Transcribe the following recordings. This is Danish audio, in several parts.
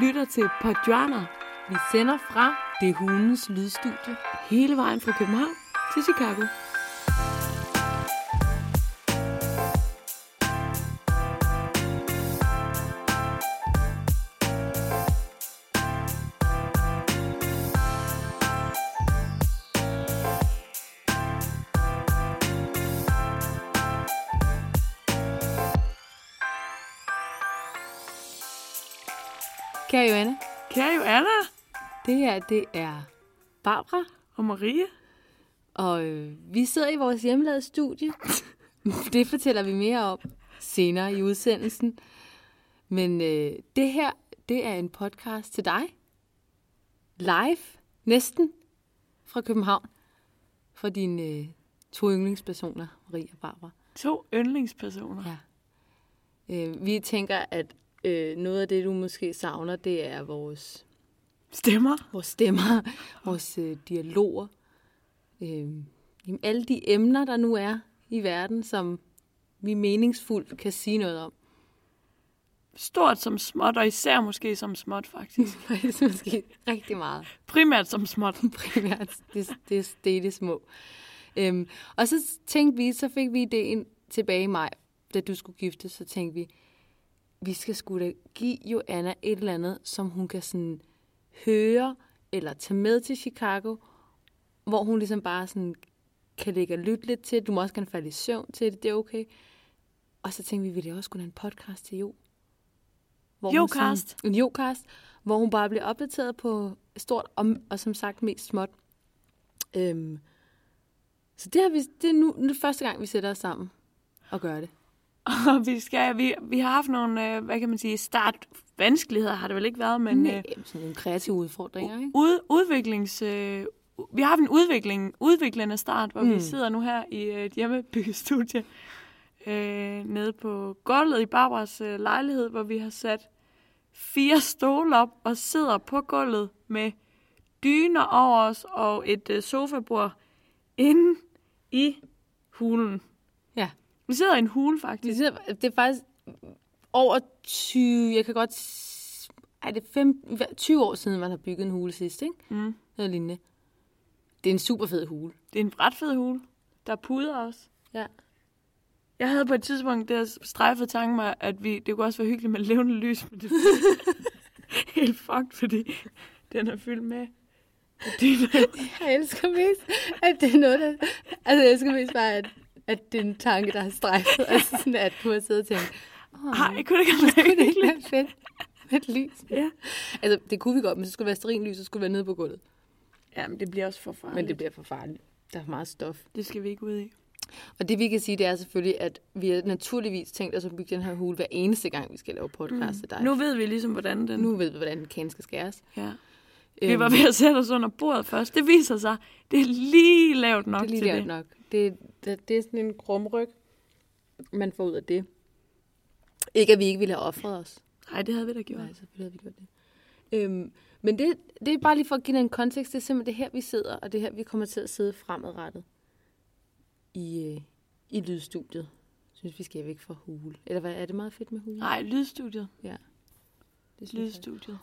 lytter til Podjana. Vi sender fra Det Hundens Lydstudie. Hele vejen fra København til Chicago. Her det er Barbara, og Marie. og øh, vi sidder i vores hjemmelavede studie. det fortæller vi mere om senere i udsendelsen. Men øh, det her, det er en podcast til dig. Live, næsten, fra København. Fra dine øh, to yndlingspersoner, Marie og Barbara. To yndlingspersoner. Ja. Øh, vi tænker, at øh, noget af det, du måske savner, det er vores, Stemmer. vores stemmer, vores øh, dialoger. Øh, jamen, alle de emner, der nu er i verden, som vi meningsfuldt kan sige noget om. Stort som småt, og især måske som småt, faktisk. Faktisk måske rigtig meget. Primært som småt. primært. Det, det, det er det små. Øhm, og så tænkte vi, så fik vi ideen tilbage i maj, da du skulle gifte, så tænkte vi, vi skal sgu da give Joanna et eller andet, som hun kan sådan høre eller tage med til Chicago, hvor hun ligesom bare sådan kan ligge og lytte lidt til. Du må også gerne falde i søvn til det, det er okay. Og så tænkte vi, vi ville også skulle have en podcast til jo. Hvor Jocast. sådan- En jocast, hvor hun bare bliver opdateret på stort og, og som sagt mest småt. Øhm, så det, har vi, det er nu, nu er det første gang, vi sætter os sammen og gør det. Og vi, skal, vi, vi har haft nogle, øh, hvad kan man sige, startvanskeligheder har det vel ikke været, men øh, Nej, sådan nogle kreative udfordringer, ikke? ud, udviklings... Øh, vi har haft en udvikling, udviklende start, hvor mm. Mm. vi sidder nu her i øh, et hjemmebygget studie øh, nede på gulvet i Barbaras øh, lejlighed, hvor vi har sat fire stole op og sidder på gulvet med dyner over os og et øh, sofabord inde i hulen. Vi sidder i en hule, Det faktisk. er, det er faktisk over 20, jeg kan godt, er det fem, 20 år siden, man har bygget en hule sidst, ikke? Mm. Noget lignende. Det er en super fed hule. Det er en ret fed hule. Der er puder også. Ja. Jeg havde på et tidspunkt der strejfet tanken mig, at vi, det kunne også være hyggeligt med levende lys, men det helt fucked, fordi den er fyldt med dyner. Jeg elsker mest, at det er noget, der... Altså, jeg elsker mest bare, at, at det er en tanke, der har strejfet. Altså sådan, at du har siddet og tænkt, åh, Ej, kunne det ikke være kunne det ikke være fedt med et lys? Ja. Altså, det kunne vi godt, men så skulle det være sterinlys, og skulle det være nede på gulvet. ja, men det bliver også for farligt. Men det bliver for farligt. Der er for meget stof. det skal vi ikke ud i. Og det vi kan sige, det er selvfølgelig, at vi har naturligvis tænkt os at bygge den her hule hver eneste gang, vi skal lave podcast til dig. Mm. Nu ved vi ligesom, hvordan den... nu ved vi, hvordan den kage skal skæres. Ja. Vi var ved at sætte os under bordet først. Det viser sig, det er lige lavt nok det er lige til lavt det. nok. Det, det, det er sådan en krumryg, man får ud af det. Ikke, at vi ikke ville have offret os. Nej, det havde vi da gjort. Nej, selvfølgelig havde vi gjort det. Øhm, men det, det er bare lige for at give en kontekst. Det er simpelthen det her, vi sidder, og det er her, vi kommer til at sidde fremadrettet i, øh, i lydstudiet. Jeg synes, vi skal væk fra hule. Eller hvad, er det meget fedt med hule? Nej, lydstudiet. Ja. Det synes jeg. Lydstudiet.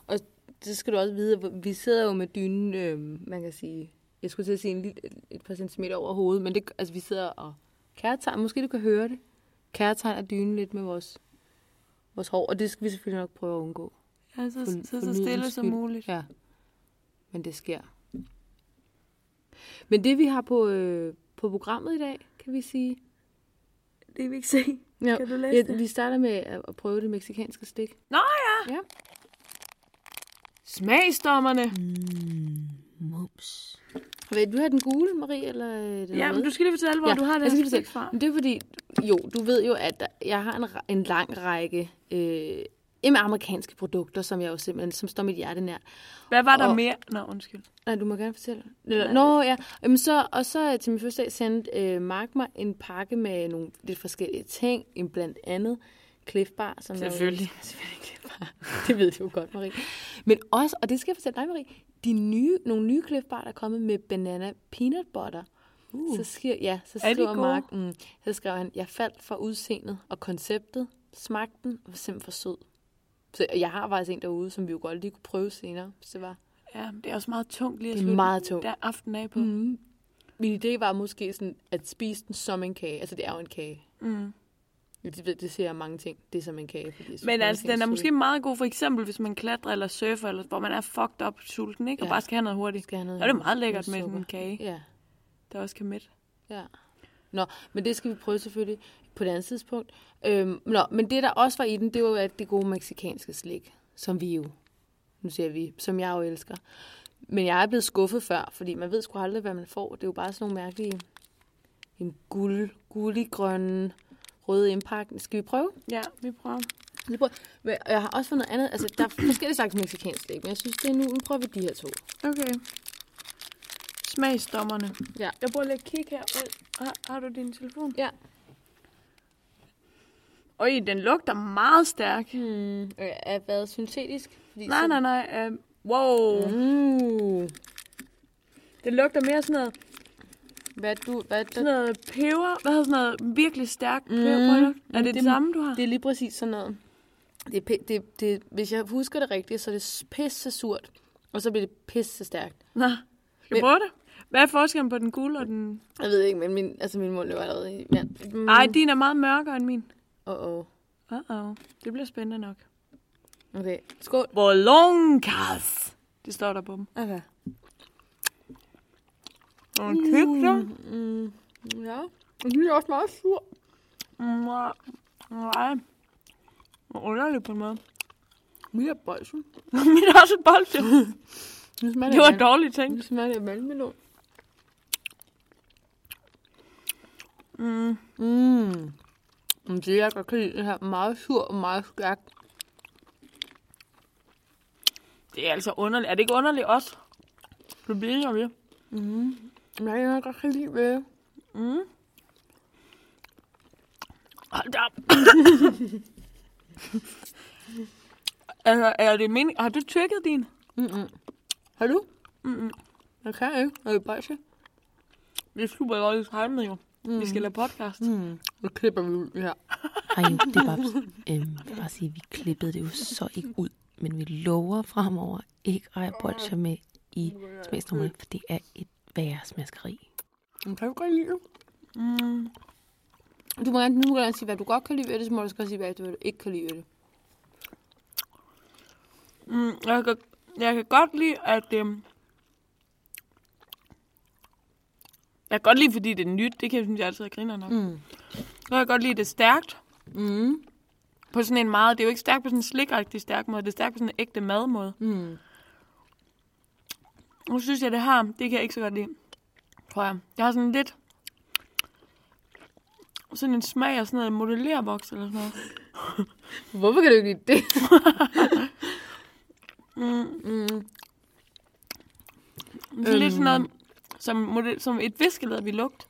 Så skal du også vide, at vi sidder jo med dynen, øh, man kan sige, jeg skulle til at sige en lille, et par centimeter over hovedet, men det, altså, vi sidder og kærtegn, måske du kan høre det, kærtegner dynen lidt med vores, vores hår, og det skal vi selvfølgelig nok prøve at undgå. Ja, så, For- så, så stille som muligt. Ja, men det sker. Men det vi har på, øh, på programmet i dag, kan vi sige, Det vi ikke se. ja, Kan du læse ja, det? vi starter med at prøve det meksikanske stik. Nå ja! Ja. Smagsdommerne. Mums. Vil du have den gule, Marie, eller øh, den Ja, men du skal lige fortælle, hvor Ja, du har jeg det skal fra. Men det er fordi, jo, du ved jo, at jeg har en, en lang række øh, amerikanske produkter, som jeg jo simpelthen, som står mit hjerte nær. Hvad var der Og- mere? Nå, undskyld. Nej, du må gerne fortælle. Nej. nå, ja. Jamen, så, og så til min første dag sendte øh, Mark mig en pakke med nogle lidt forskellige ting, blandt andet Cliff Bar. Som jeg jo- Selvfølgelig. selvfølgelig Cliff Bar. Det ved du jo godt, Marie. Men også, og det skal jeg fortælle dig, Marie, de nye, nogle nye Cliff Bar, der er kommet med banana peanut butter. Uh. Så skriver, ja, så Er skriver? Mark, mm, så skriver han, jeg faldt for udseendet og konceptet, smagte den og var simpelthen for sød. Så jeg har faktisk en derude, som vi jo godt lige kunne prøve senere, hvis det var. Ja, det er også meget tungt lige at Det er slutte meget tungt. der aften af på. Mm. Min idé var måske sådan, at spise den som en kage. Altså, det er jo en kage. Mm. Det, det, det siger mange ting. Det er som en kage. Fordi Men altså, den er måske meget god for eksempel, hvis man klatrer eller surfer, eller hvor man er fucked up sulten, ikke? Og Ja. bare skal have noget hurtigt. Skal have noget er det meget lækkert med en kage, Ja, der også kan mætte. ja. Nå, men det skal vi prøve selvfølgelig på et andet tidspunkt. Øhm, nå, men det, der også var i den, det var jo at det gode meksikanske slik, som vi jo, nu siger vi, som jeg jo elsker. Men jeg er blevet skuffet før, fordi man ved sgu aldrig, hvad man får. Det er jo bare sådan nogle mærkelige, en guld, guldiggrønne, røde indpakning. Skal vi prøve? Ja, vi prøver. Vi prøver. Jeg har også fundet noget andet. Altså, der er forskellige slags mexicansk slik, men jeg synes, det er nu, nu prøver vi de her to. Okay. Smagsdommerne. Ja. Jeg bruger lidt kig her. Øj, Har, har du din telefon? Ja. Øj, den lugter meget stærk. Hmm. Øh, Er været syntetisk? Fordi Nej, nej, nej. Uh, wow. Mm. Det lugter mere sådan noget, Hvad du, hvad sådan noget peber. Hvad hedder sådan noget virkelig stærk Mm. peberprodukt? Er det det, Det- samme, du har? det er lige præcis sådan noget. Det er, det, det, hvis jeg husker det rigtigt, så er det pisse surt, og så bliver det pisse stærkt. Nå, skal vi prøve det? Hvad er forskellen på den gule og den... Jeg ved ikke, men min, altså min mund løber allerede i vand. Mm. Ej, din er meget mørkere end min. Oh, oh. Uh-oh. Det bliver spændende nok. Okay, skål. Bolonkas. Det står der på dem. Okay. Og en kygler. Mm. Ja, og den er også meget sur. Mm, nej. Nej. Underligt på en måde. Min er bolsen. Min er også et. Nu smager Det var vand- dårligt tænkt. Nu smager det af vandmelon. Mm. Mm. Det, jeg godt kan lide, det her meget sur og meget stærk. Det er altså underligt. Er det ikke underligt også? Det bliver vi. Mm. Men jeg godt kan lide det. Mm. Hold da op. altså, er det mening? Har du trykket din? Mm-mm. Har du? Mm-mm. Jeg kan ikke. Jeg vil bare se. Det er super dårligt timet jo. Mm. Vi skal lave podcast. Mm. Nu klipper vi ud her. Ej, det er bare, øhm, jeg vil bare sige, at vi klippede det jo så ikke ud, men vi lover fremover ikke at have bolcher med i smagsnummerne, for det er et værre smaskeri. Men kan du godt lide? Mm. Du må gerne, nu gerne sige, hvad du godt kan lide ved det, så må du også sige, hvad du ikke kan lide ved det. Mm. Jeg, kan, jeg kan godt lide, at... Øhm, jeg kan godt lide, fordi det er nyt. Det kan jeg synes, jeg altid er griner nok. Mm. Mm. Jeg kan godt lide, at det er stærkt. Mm. På sådan en meget... Det er jo ikke stærkt på sådan en slikagtig stærk måde. Det er stærkt på sådan en ægte madmåde. Mm. Nu synes jeg, det har... Det kan jeg ikke så godt lide. Tror jeg. Det har sådan lidt... Sådan en smag af sådan noget modellervoks eller sådan noget. Hvorfor kan du ikke lide det? Mm. Mm. Det er øhm. lidt sådan Øhm. noget, som, model, som et viskeleder, vi lugt.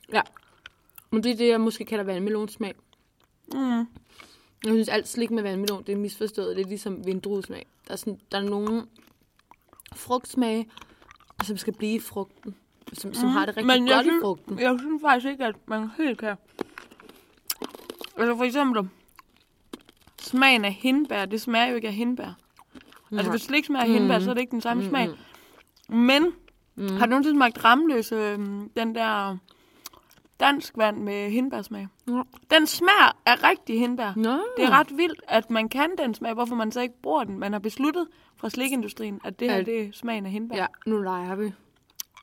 Men det er det, jeg måske kalder vandmelonsmag. Mm. Jeg synes, alt slik med vandmelon, det er misforstået. Det er ligesom vindruesmag. Der er, sådan, der er nogle frugtsmage, som skal blive i frugten. Som, som Mm. har det rigtig Men godt i synes- frugten. Jeg synes faktisk ikke, at man helt kan. Altså for eksempel, smagen af hindbær, det smager jo ikke af hindbær. Altså hvis det ikke smager af hindbær, Mm. så er det ikke den samme Mm, smag. Men, Mm. har du nogensinde smagt ramløse, øhm, den der dansk vand med hindbærsmag? Ja. Den smager af rigtig hindbær. Nå. Det er ret vildt, at man kan den smag, hvorfor man så ikke bruger den. Man har besluttet fra slikindustrien, at det her At- det er smagen af hindbær. Ja, nu leger vi.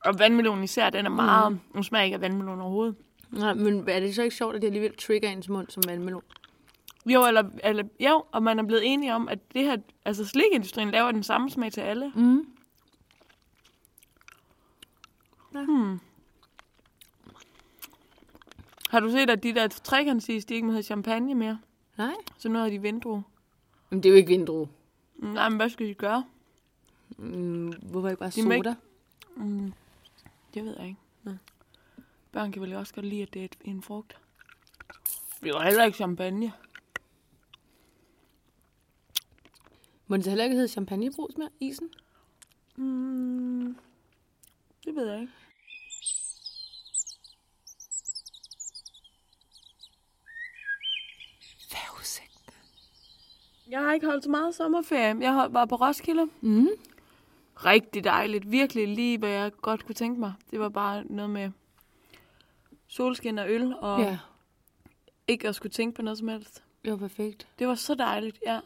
Og vandmelon især, den er meget... Mm. Den smager ikke af vandmelon overhovedet. Nej, men er det så ikke sjovt, at det alligevel trigger ens mund som vandmelon? Jo, eller, eller, jo, og man er blevet enige om, at det her, altså slikindustrien laver den samme smag til alle. Mm. Hmm. Har du set, at de der trekantsis, de ikke må have champagne mere? Nej. Så nu har de vindrue. Men det er jo ikke vindrue. Nej, men hvad skal de gøre? Mm, hvorfor ikke bare De må ikke- soda? Mm. Det ved jeg ikke. Nå. Børn kan vel også godt lide, at det er en frugt. Vi har heller ikke champagne. Må det så heller ikke hedde champagnebrus mere, isen? Mm. Det ved jeg ikke. Jeg har ikke holdt så meget sommerferie. Jeg hold- var på Roskilde. Mm. Rigtig dejligt. Virkelig lige, hvad jeg godt kunne tænke mig. Det var bare noget med solskin og øl, og Ja, ikke at skulle tænke på noget som helst. det var perfekt. Det var så dejligt, ja.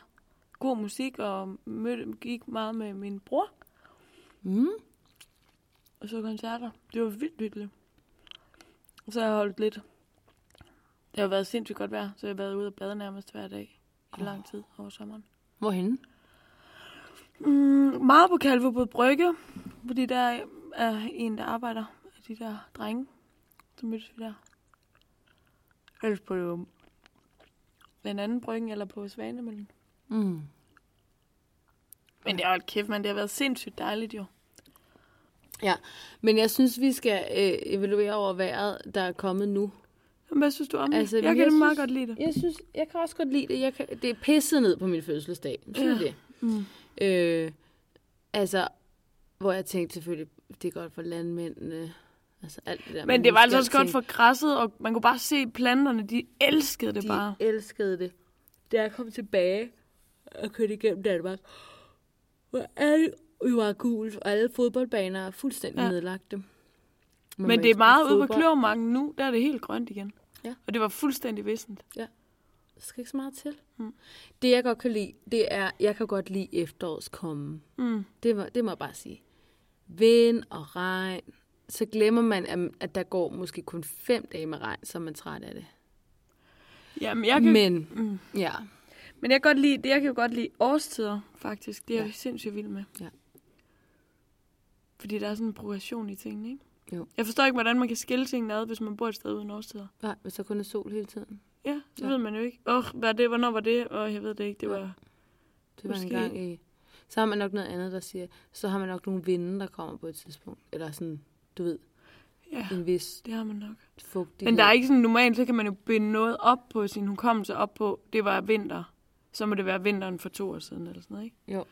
God musik, og mødte, gik meget med min bror, Mm. og så koncerter. Det var vildt hyggeligt. Og så har jeg holdt lidt. Det har været sindssygt godt vejr, så jeg har været ude og bade nærmest hver dag i lang tid over sommeren. Hvorhenne? Mm, meget på Kalvebod Brygge, fordi der er en, der arbejder af de der drenge. Så mødtes vi der. Ellers på jo den anden bryggen, eller på Svanemøllen. Mm. Men det har holdt kæft, man. Det har været sindssygt dejligt jo. Ja, men jeg synes, vi skal øh, evaluere over vejret, der er kommet nu. Men Hvad synes du om Altså? Jeg men kan jeg jeg meget synes- godt lide det. Jeg synes, jeg kan også godt lide det. Jeg kan, det er pisset ned på min fødselsdag. Synes Ja. det? Mm. Øh, altså, hvor jeg tænkte selvfølgelig, det er godt for landmændene. Altså alt det der. Men det var altså også godt for græsset, og man kunne bare se planterne. De elskede det De bare. elskede det. Da jeg kom tilbage og kørte igennem Danmark, hvor alle jo var gul, og alle fodboldbaner er fuldstændig Ja. nedlagte. Må Men det er meget ude på. Kløvermarken nu. Der er det helt grønt igen. Ja. Og det var fuldstændig vissent. Der skal ikke så meget til. Mm. Det, jeg godt kan lide, det er, jeg kan godt lide efterårets komme. Mm. Det må, det må jeg bare sige. Vind og regn. Så glemmer man, at, at der går måske kun fem dage med regn, så er man træt af det. Jamen, jeg kan, Men, mm. ja. Men jeg kan godt lide, det jeg kan jo godt lide årstider, faktisk. Det er Ja. jeg sindssygt vild med. Ja. Fordi der er sådan en progression i tingene, ikke? Jo. Jeg forstår ikke, hvordan man kan skille tingene ad, hvis man bor et sted uden årstider. Nej, hvis der kun er sol hele tiden. Ja, det ja. Ved man jo ikke. Åh, oh, hvad er det? Hvornår var det? Åh, oh, jeg ved det ikke. Det Ja. var... Det var Måske. en gang i... Så har man nok noget andet, der siger... Så har man nok nogle vinde, der kommer på et tidspunkt. Eller sådan, du ved, Ja, en vis det har man nok. fugtighed. Men der er ikke sådan normalt, så kan man jo binde noget op på sin hukommelse op på, det var vinter. Så må det være vinteren for to år siden, eller sådan noget, ikke? Jo.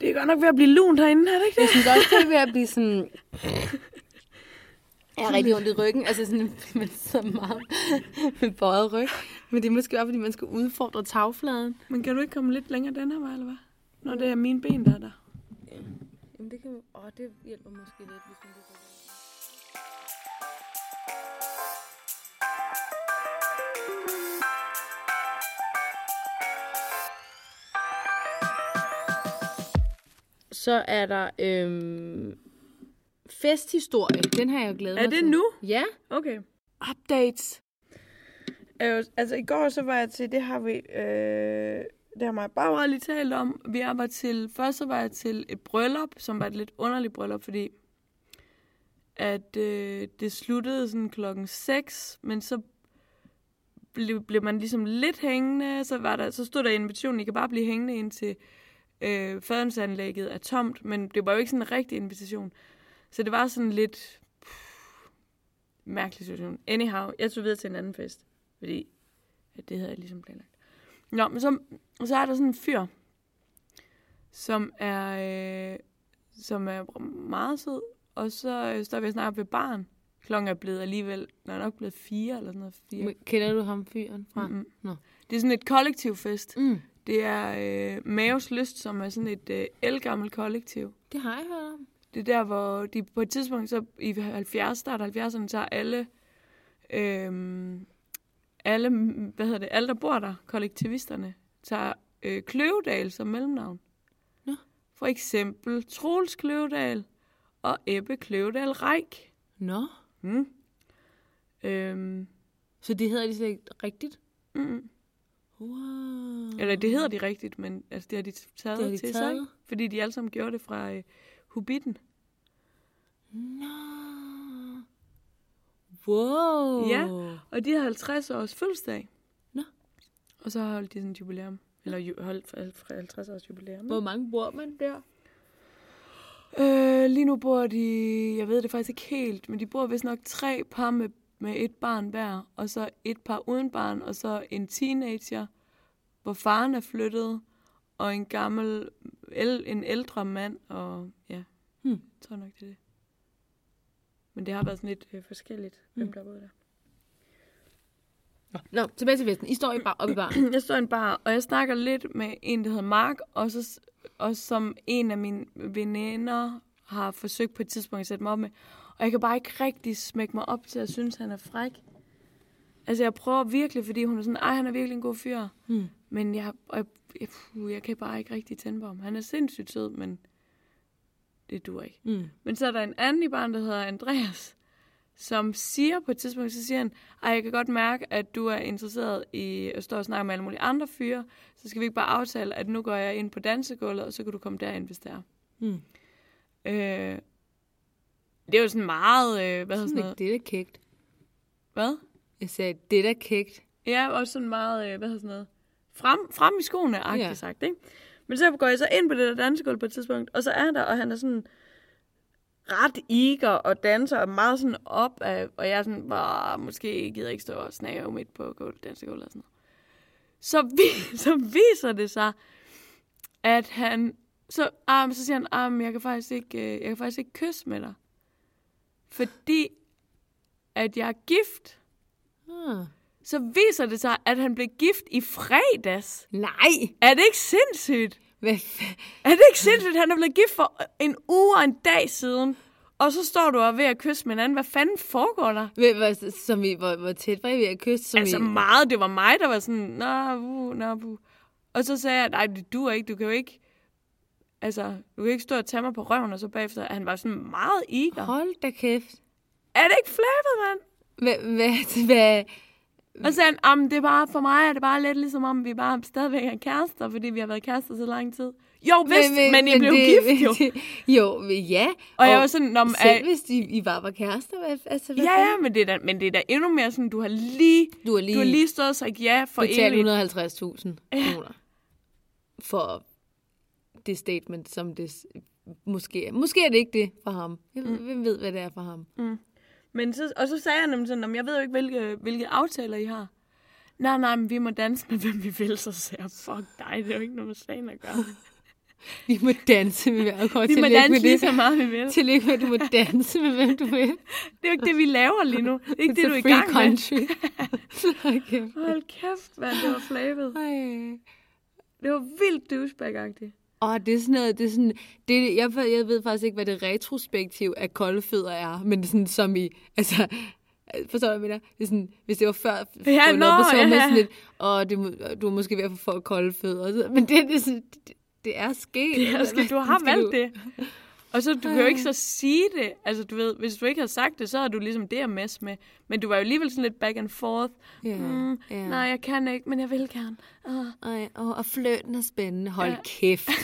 Det er godt nok ved at blive lunt herinde, er det ikke det? Jeg synes også, det er ved at blive sådan... Jeg har rigtig ondt i ryggen, altså sådan, man sidder meget med bøjet ryg. Men det er måske også, fordi man skal udfordre tagfladen. Men kan du ikke komme lidt længere den her vej, eller hvad? Når det er mine ben, der er der. Jamen det kan åh, det hjælper måske lidt, hvis man lige Så er der øhm, festhistorie. Den har jeg glædet Er mig det til. nu? Ja. Okay. Updates. Øh, altså i går så var jeg til, det har vi, øh, det har mig bare lige talt om. Vi var til, først så var jeg til et bryllup, som var et lidt underligt bryllup, fordi at øh, det sluttede sådan klokken 6, men så blev, blev man ligesom lidt hængende, så, var der, så stod der i invitationen, I kan bare blive hængende indtil øh, fadensanlægget er tomt, men det var jo ikke sådan en rigtig invitation. Så det var sådan lidt pff, mærkelig situation. Anyhow, jeg tog videre til en anden fest, fordi at det havde jeg ligesom planlagt. Nå, men så, så er der sådan en fyr, som er, øh, som er meget sød, og så øh, står vi og snakker ved barn. Klokken er blevet alligevel, er nok blevet fire eller sådan noget. Fire. Men Kender du ham fyren fra? Mm-mm. Nå. Det er sådan et kollektiv fest. Mm. Det er øh, Maves Lyst, som er sådan et øh, elgammelt kollektiv. Det har jeg hørt om. Det er der, hvor de på et tidspunkt, så i 70, start 70'erne, tager alle, øhm, alle, hvad hedder det, alle der bor der, kollektivisterne, tager øh, Kløvedal som mellemnavn. Nå. For eksempel Troels Kløvedal og Ebbe Kløvedal Reik. Nå. Mm. Øhm, Så de hedder de slet ikke rigtigt? mm, Wow. eller det hedder de rigtigt, men altså, det har de taget Det har de til sig, taget? ikke? fordi de alle sammen gjorde det fra øh, Hobbiten. Nå. Wow. Ja. Og de har 50 års fødselsdag. Nå. Og så holdt de sådan et jubilæum. Eller ju- holdt for 50 års jubilæum. Hvor mange bor man der? Øh, lige nu bor de, jeg ved det faktisk ikke helt, men de bor vist nok tre par med, med et barn hver. Og så et par uden barn, og så en teenager, hvor faren er flyttet. Og en gammel, el, en ældre mand, og ja, Hmm. jeg tror nok, det er det. Men det har været sådan lidt øh, forskelligt, hvem Hmm. der har der. Nå, tilbage til festen. I står i bar, oppe i baren. jeg står i en bar, og jeg snakker lidt med en, der hedder Mark, og, så, og som en af mine veninder har forsøgt på et tidspunkt at sætte mig op med. Og jeg kan bare ikke rigtig smække mig op til at synes, at han er fræk. Altså, jeg prøver virkelig, fordi hun er sådan, ej, han er virkelig en god fyr. Hmm. Men jeg, og jeg, jeg, puh, jeg kan bare ikke rigtig tænde på ham. Han er sindssygt sød, men det dur ikke. Mm. Men så er der en anden i barn, der hedder Andreas, som siger på et tidspunkt, så siger han, ej, jeg kan godt mærke, at du er interesseret i at stå og snakke med alle mulige andre fyre, så skal vi ikke bare aftale, at nu går jeg ind på dansegulvet, og så kan du komme derind, hvis det er. Mm. Øh, det er jo sådan meget, øh, hvad hedder sådan noget? det er kægt. Hvad? Jeg sagde, det er kægt. Ja, også sådan meget, øh, hvad hedder sådan noget? Frem, frem i skoene, agtigt Ja. sagt, ikke? Men så går jeg så ind på det der dansegulv på et tidspunkt, og så er der, og han er sådan ret eager og danser og meget sådan op af, og jeg er sådan, bare, måske gider ikke stå og snage midt på gulv, dansegulv og sådan noget. Så, vi, så viser det sig, at han, så, ah, så siger han, ah, jeg kan faktisk ikke, øh, jeg kan faktisk ikke kysse med dig. Fordi, at jeg er gift Ah. Så viser det sig, at han blev gift i fredags. Nej! Er det ikke sindssygt? Hvad Er det ikke sindssygt? Han er blevet gift for en uge og en dag siden. Og så står du og er ved at kysse med hinanden. Hvad fanden foregår der? Hvor, som I, hvor, hvor tæt var I ved at kysse? Som altså I, meget. Det var mig, der var sådan, nå, uh, nå, uh. Og så sagde jeg, nej, det duer ikke. Du kan jo ikke, altså, du kan ikke stå og tage mig på røven, og så bagefter. Han var sådan meget eager. Hold da kæft. Er det ikke flabet, mand? Hvad, hvad, hvad, Og så "Jamen, det er bare, for mig er det bare lidt ligesom om, vi bare stadigvæk er kærester, fordi vi har været kærester så lang tid. Jo, vist, men, men, I blev gift jo. jo, ja. Og jeg var sådan, man Selv er, hvis I, I bare var kærester, hvad, altså, hvad ja, ja, men det, er da, men det er da endnu mere sådan, du har lige, Du har lige, du har lige stået og sagt ja for evigt. 150.000 kroner for det statement, som det måske. Måske er det ikke det for ham. Jeg, mm. Hvem ved, hvad det er for ham? Men så, og så sagde jeg nemlig sådan, "Nå, jeg ved jo ikke, hvilke, hvilke aftaler I har. Nej, nej, men vi må danse med, hvem vi vil. Så sagde jeg, fuck dig, det er jo ikke noget med sagen at gøre. Vi må danse med hver kort. Vi må danse lige så meget, vi vil. Tillykke med, at du må danse med, hvem du vil. Det er jo ikke det, vi laver lige nu. Det er ikke It's det, du er i gang med. country. okay. Hold kæft, mand, det var flabet. Ej. Det var vildt douchebag-agtigt. Åh, det er sådan noget, det er sådan, det, jeg, jeg ved faktisk ikke, hvad det retrospektiv af kolde fødder er, men det er sådan, som i, altså, forstår du, hvad jeg mener? Det er sådan, hvis det var før, Ja, så var man ja. sådan lidt, åh, det, du er måske ved at få folk kolde fødder, men det, det, er sådan, det, det er sket. Det er, skal, du har valgt det. Og så, du kan jo ikke så sige det. Altså, du ved, hvis du ikke havde sagt det, så har du ligesom det at messe med. Men du var jo alligevel sådan lidt back and forth. Ja, Mm, ja. Nej, jeg kan ikke, men jeg vil gerne. Uh. Ej, og, og fløten er spændende. Hold Ja. kæft.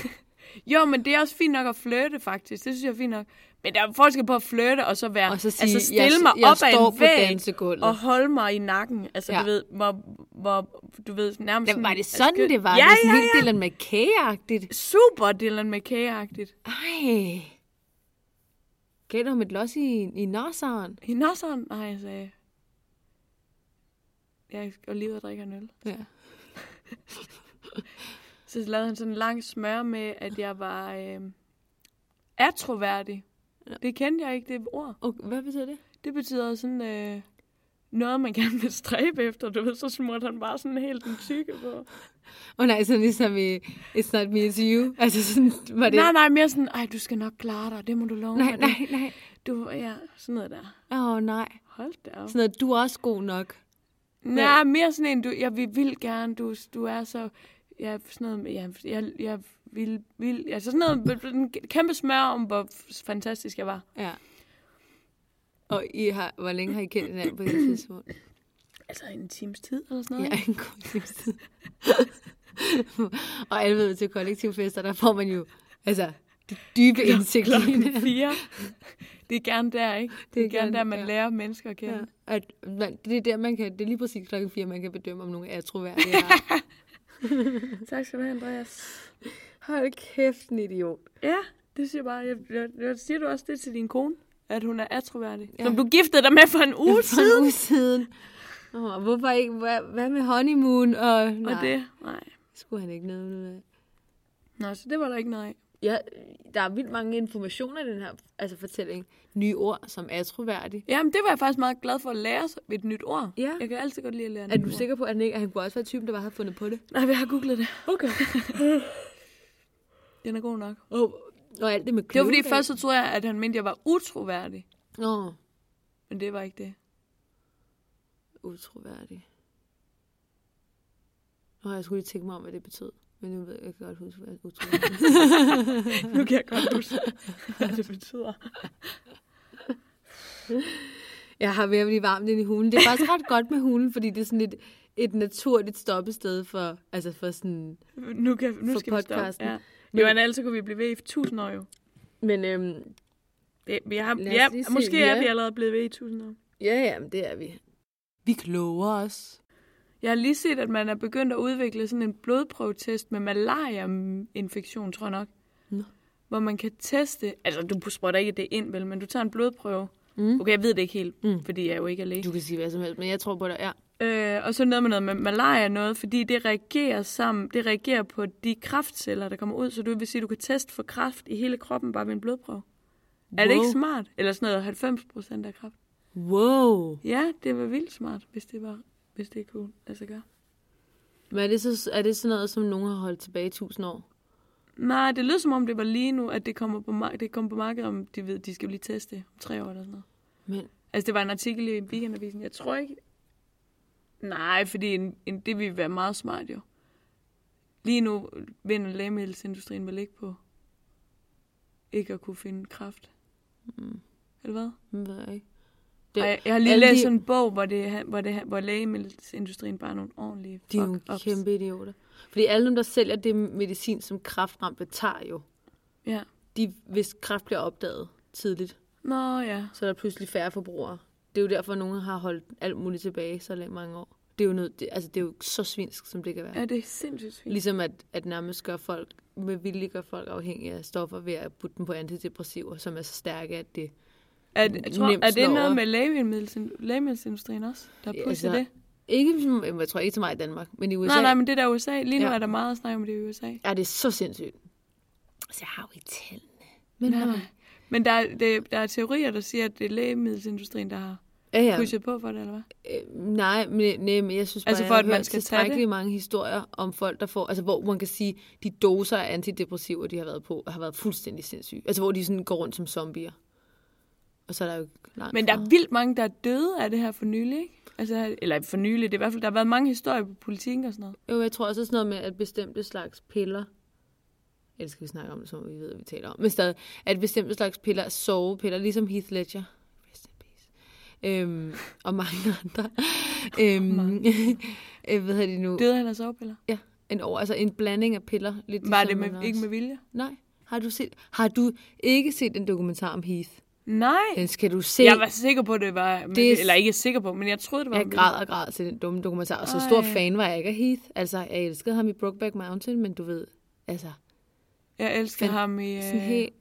Jo, men det er også fint nok at flirte, faktisk. Det synes jeg er fint nok. Men der er forskel på at flirte, og så være... Og så sige, altså, stille jeg, mig jeg op ad står en væg, og holde mig i nakken. Altså, Ja. du ved, hvor, hvor, du ved, nærmest Det, sådan... var det sådan, altså, det var? Ja, det er sådan ja, helt ja. Dylan McKay-agtigt. Super Dylan McKay-agtigt. Ej. Gav du ham et los i, i nosseren? I Nosseren? Nej, jeg sagde... Jeg skal lige ud og drikke en øl. Ja. Så lavede han sådan en lang smør med, at jeg var øh, atroværdig. Ja. Det kendte jeg ikke, det ord. Og hvad betyder det? Det betyder sådan øh, noget, man gerne vil stræbe efter. Du ved, så smurte han bare sådan helt den tykke på. Åh oh, nej, sådan ligesom i It's Not Me, It's You. Altså sådan, var det... Nej, nej, mere sådan, ej, du skal nok klare dig, det må du love nej, mig. nej, det. nej. Du, ja, sådan noget der. Åh oh, nej. Hold da op. Sådan noget, du er også god nok. Nej, mere sådan en, du, jeg vil, vil gerne, du, du er så, ja, sådan noget, jeg, jeg, jeg vil, vil, altså sådan noget, en kæmpe smør om, hvor fantastisk jeg var. Ja. Og I har, hvor længe har I kendt hinanden på det tidspunkt? Altså en times tid eller sådan noget. Ja, en god times tid. og alle ved til kollektivfester, der får man jo altså det dybe indsigt i Klokken fire. Det er gerne der, ikke? Det er, Det er gerne der, man ja. lærer mennesker at kende. Ja, at man, det er der, man kan, det er lige præcis klokken 4, man kan bedømme, om nogen er troværdige. Tak skal du have, Andreas. Hold kæft, en idiot. Ja, det siger bare. Jeg, jeg, jeg, siger du også det til din kone? At hun er atroværdig? Ja. Som du giftede dig med for en uge For siden? en uge siden. Oh, hvorfor ikke? Hvad, hvad med honeymoon? Og, nej, Og det? Nej. skulle han ikke noget af. Nå, så det var der ikke noget af. Ja, der er vildt mange informationer i den her altså fortælling. Nye ord, som troværdige. Jamen, det var jeg faktisk meget glad for at lære et nyt ord. Ja. Jeg kan altid godt lide at lære Er du ord. sikker på, at han, ikke, at han kunne også være typen, der bare havde fundet på det? Nej, vi har googlet det. Okay. Den er god nok. og, og alt det med Det var fordi først så troede jeg, at han mente, at jeg var utroværdig. Åh, Men det var ikke det. utroværdig. Nå, jeg skulle lige tænke mig om, hvad det betød. Men nu ved jeg, jeg kan godt huske, hvad utroværdig Nu kan jeg godt huske, hvad det betyder. Jeg har ved at blive varmt ind i hulen. Det er faktisk ret godt med hulen, fordi det er sådan et, et naturligt stoppested for, altså for sådan... Nu, kan, nu For skal vi stoppe. podcasten. Ja. Men- Jo, men ellers så kunne vi blive ved i tusind år jo. Men øhm, Det, vi har, ja, se, måske vi er vi allerede blevet ved i tusind år. ja, ja, men det er vi. Vi kloger os. Jeg har lige set, at man er begyndt at udvikle sådan en blodprøvetest med malaria-infektion, tror jeg nok. Nå. Hvor man kan teste, altså du sprøjter ikke det ind, vel, men du tager en blodprøve. Mm. Okay, jeg ved det ikke helt, Mm. mm. fordi jeg er jo ikke er læge. Du kan sige hvad som helst, men jeg tror på dig, ja. Øh, og så noget med noget med malaria noget, fordi det reagerer sammen, det reagerer på de kraftceller, der kommer ud, så du vil sige, at du kan teste for kræft i hele kroppen bare ved en blodprøve. Er det ikke smart? Eller sådan noget 90 procent af kræft. Wow. Ja, det var vildt smart, hvis det var, hvis det kunne lade sig gøre. Men er det, så, er det sådan noget, som nogen har holdt tilbage i tusind år? Nej, det lyder som om, det var lige nu, at det kommer på, mar- det kommer på markedet, om de ved, de skal lige teste om tre år eller sådan noget. Men Altså, det var en artikel i Weekendavisen. Jeg tror ikke... Nej, fordi en, en, det ville være meget smart jo. Lige nu vinder lægemiddelsindustrien vel ikke på ikke at kunne finde kraft. Mm. Eller hvad? det ved jeg ikke. Det, jeg, jeg har lige læst de- sådan en bog, hvor, det, hvor, det, hvor lægemiddelsindustrien bare er nogle ordentlige De er jo fuck-ups. kæmpe idioter. Fordi alle dem, der sælger det medicin, som kraftramte tager jo, Ja. de, hvis kræft bliver opdaget tidligt, Nå ja. så er der pludselig færre forbrugere. Det er jo derfor, at nogen har holdt alt muligt tilbage så længe mange år. Det er jo, noget, det, altså, det er jo så svinsk, som det kan være. Ja, det er sindssygt fint. Ligesom at, at nærmest gør folk, med vilje gør folk afhængige af stoffer ved at putte dem på antidepressiver, som er så stærke, at det... Er, jeg tror, nemt er det noget over. med lægemiddelsindustrien også, der Ja, pusher altså, det? Ikke, som- jeg tror ikke så meget i Danmark, men i USA Nej, nej, men det der USA. Lige nu Ja. er der meget snak om det i USA. er det så sindssygt. Altså, jeg har jo ikke tallene. Men Nej, nej. Men der, er- det, der er teorier, der siger, at det er lægemiddelsindustrien, der har Ja, ja. pushet på for det, eller hvad? Øh, nej, men, nej, men jeg synes bare, Altså altså for, at har man skal tage det? mange historier om folk, der får, altså hvor man kan sige, de doser af antidepressiver, de har været på, har været fuldstændig sindssyge. Altså hvor de sådan går rundt som zombier. Og så er der jo langt Men der er vildt mange, der er døde af det her for nylig, ikke? Altså, eller for nylig, det er i hvert fald, der har været mange historier på politikken og sådan noget. Jo, jeg tror også sådan noget med, at bestemte slags piller, ellers skal vi snakke om det, som vi ved, hvad vi taler om, men stadig, at bestemte slags piller, sovepiller, ligesom Heath Ledger, øhm, og mange andre, øhm, øh, hvad hedder de nu? Døde han af sovepiller? En, over, altså en blanding af piller. Lidt Var det med, ikke med vilje? Nej. Har du, set, har du ikke set en dokumentar om Heath? Nej. Den skal du se. Jeg var sikker på, det var... Det er- Eller ikke sikker på, men jeg troede, det var jeg græd og græd til den dumme dokumentar. Og så Ej. stor fan var jeg ikke af Heath. Altså, jeg elskede ham i Brokeback Mountain, men du ved, altså. Jeg elsker Fan- ham i... sådan Øh, helt...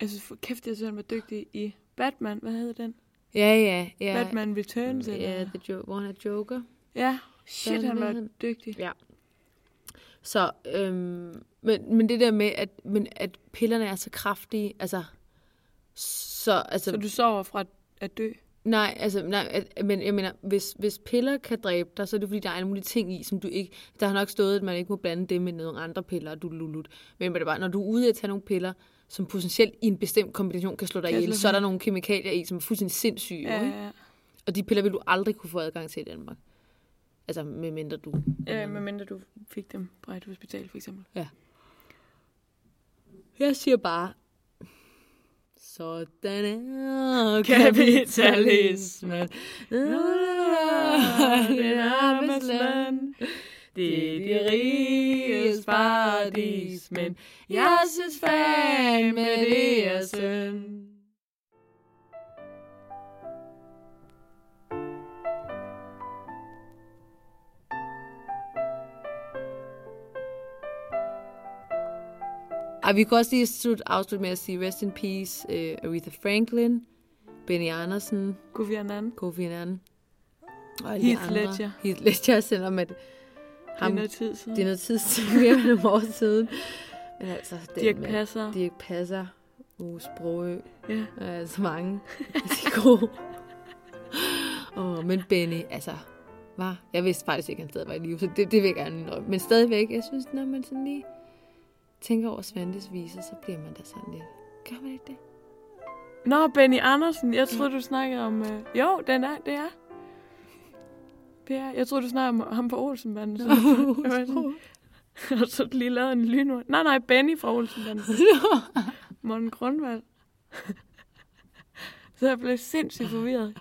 Jeg synes, for kæft, jeg synes, han var dygtig i Batman. Hvad hedder den? Ja, ja, ja. Batman Returns, eller? Ja, the jo- hvor han er Joker. Ja, shit, han var han? dygtig. Ja. Så, øhm, men, men det der med, at, men, at pillerne er så kraftige, altså, så, altså, Så du sover fra at dø? Nej, altså, nej, men jeg mener, hvis, hvis piller kan dræbe dig, så er det fordi, der er alle mulige ting i, som du ikke... Der har nok stået, at man ikke må blande det med nogle andre piller, og du lulut. Men det bare, når du er ude at tage nogle piller, som potentielt i en bestemt kombination kan slå dig ihjel, så er der nogle kemikalier i, som er fuldstændig sindssyge. Ja, Ja. Ikke? ja, Og de piller vil du aldrig kunne få adgang til i Danmark. Altså, medmindre du... ja. Medmindre du fik dem på et hospital, for eksempel. Jeg siger bare... Sådan er Kapitalismen. Det armes land. Det er de riges paradis, men jeg synes fandme, det er synd. Ej, vi kan også lige slut, afslutte med at sige rest in peace, uh, Aretha Franklin, Benny Andersen, Kofi Annan. Kofi Annan. Og Heath andre. Ledger. Heath Ledger, selvom at Det er ham, noget tid siden. det er noget tid siden, mere end nogle år siden. Men altså, den Dirk med Passer. Dirk Passer. Uh, Sprogø. Ja. Der er altså mange. De er gode. oh, men Benny, altså, var. Jeg vidste faktisk ikke, at han stadig var i live, så det, det vil jeg gerne indrømme. Men stadigvæk, jeg synes, når man sådan lige tænker over Svantes viser, så bliver man da sådan lidt. Gør man ikke det? Nå, Benny Andersen. Jeg troede, du snakkede om... Øh... Jo, den er, det er. Det er. Jeg troede, du snakkede om ham fra Olsenbanden. Så... Sådan- Og så lige lavet en lynord. Nej, nej, Benny fra Olsenbanden. Morten Grundvald. så jeg blev sindssygt forvirret.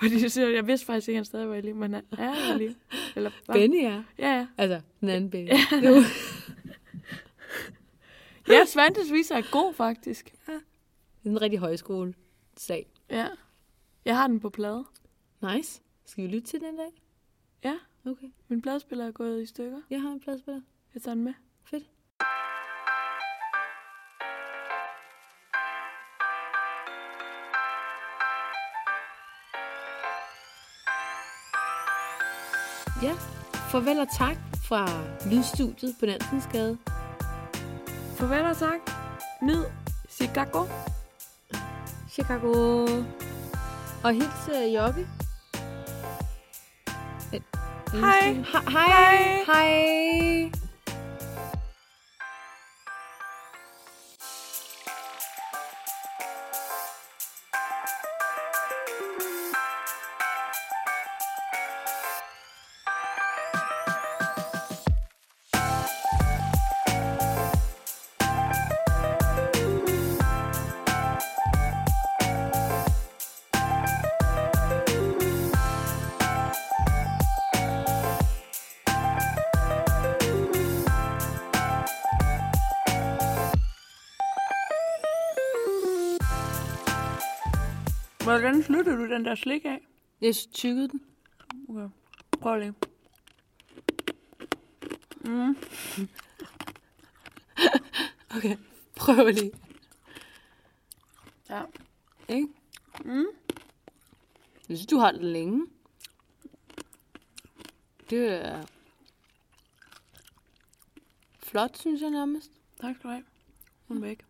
Fordi jeg, siger, jeg vidste faktisk ikke, at han stadig var i live, men han er i live. Eller var. Benny er. Ja, ja. Altså, den anden Benny. Ja, Svantes viser er god, faktisk. Det er en rigtig højskole sag. Ja. Jeg har den på plade. Nice. Skal vi lytte til den dag? Ja. Okay. Min pladespiller er gået i stykker. Jeg har en pladspiller. Jeg tager den med. Fedt. Ja, farvel og tak fra Lydstudiet på Nansensgade. Farvel og tak. Nyd Chicago. Chicago. Og hils uh, Jobbe. Hej. Hej. Hej. Hej. Hvordan slutter du den der slik af? Jeg tykkede den. Okay. Prøv lige. Mm. Okay. Prøv lige. Ja. Ikke? Mm. Jeg synes, du har det længe. Det er flot, synes jeg nærmest. Tak skal du have. Hun er væk.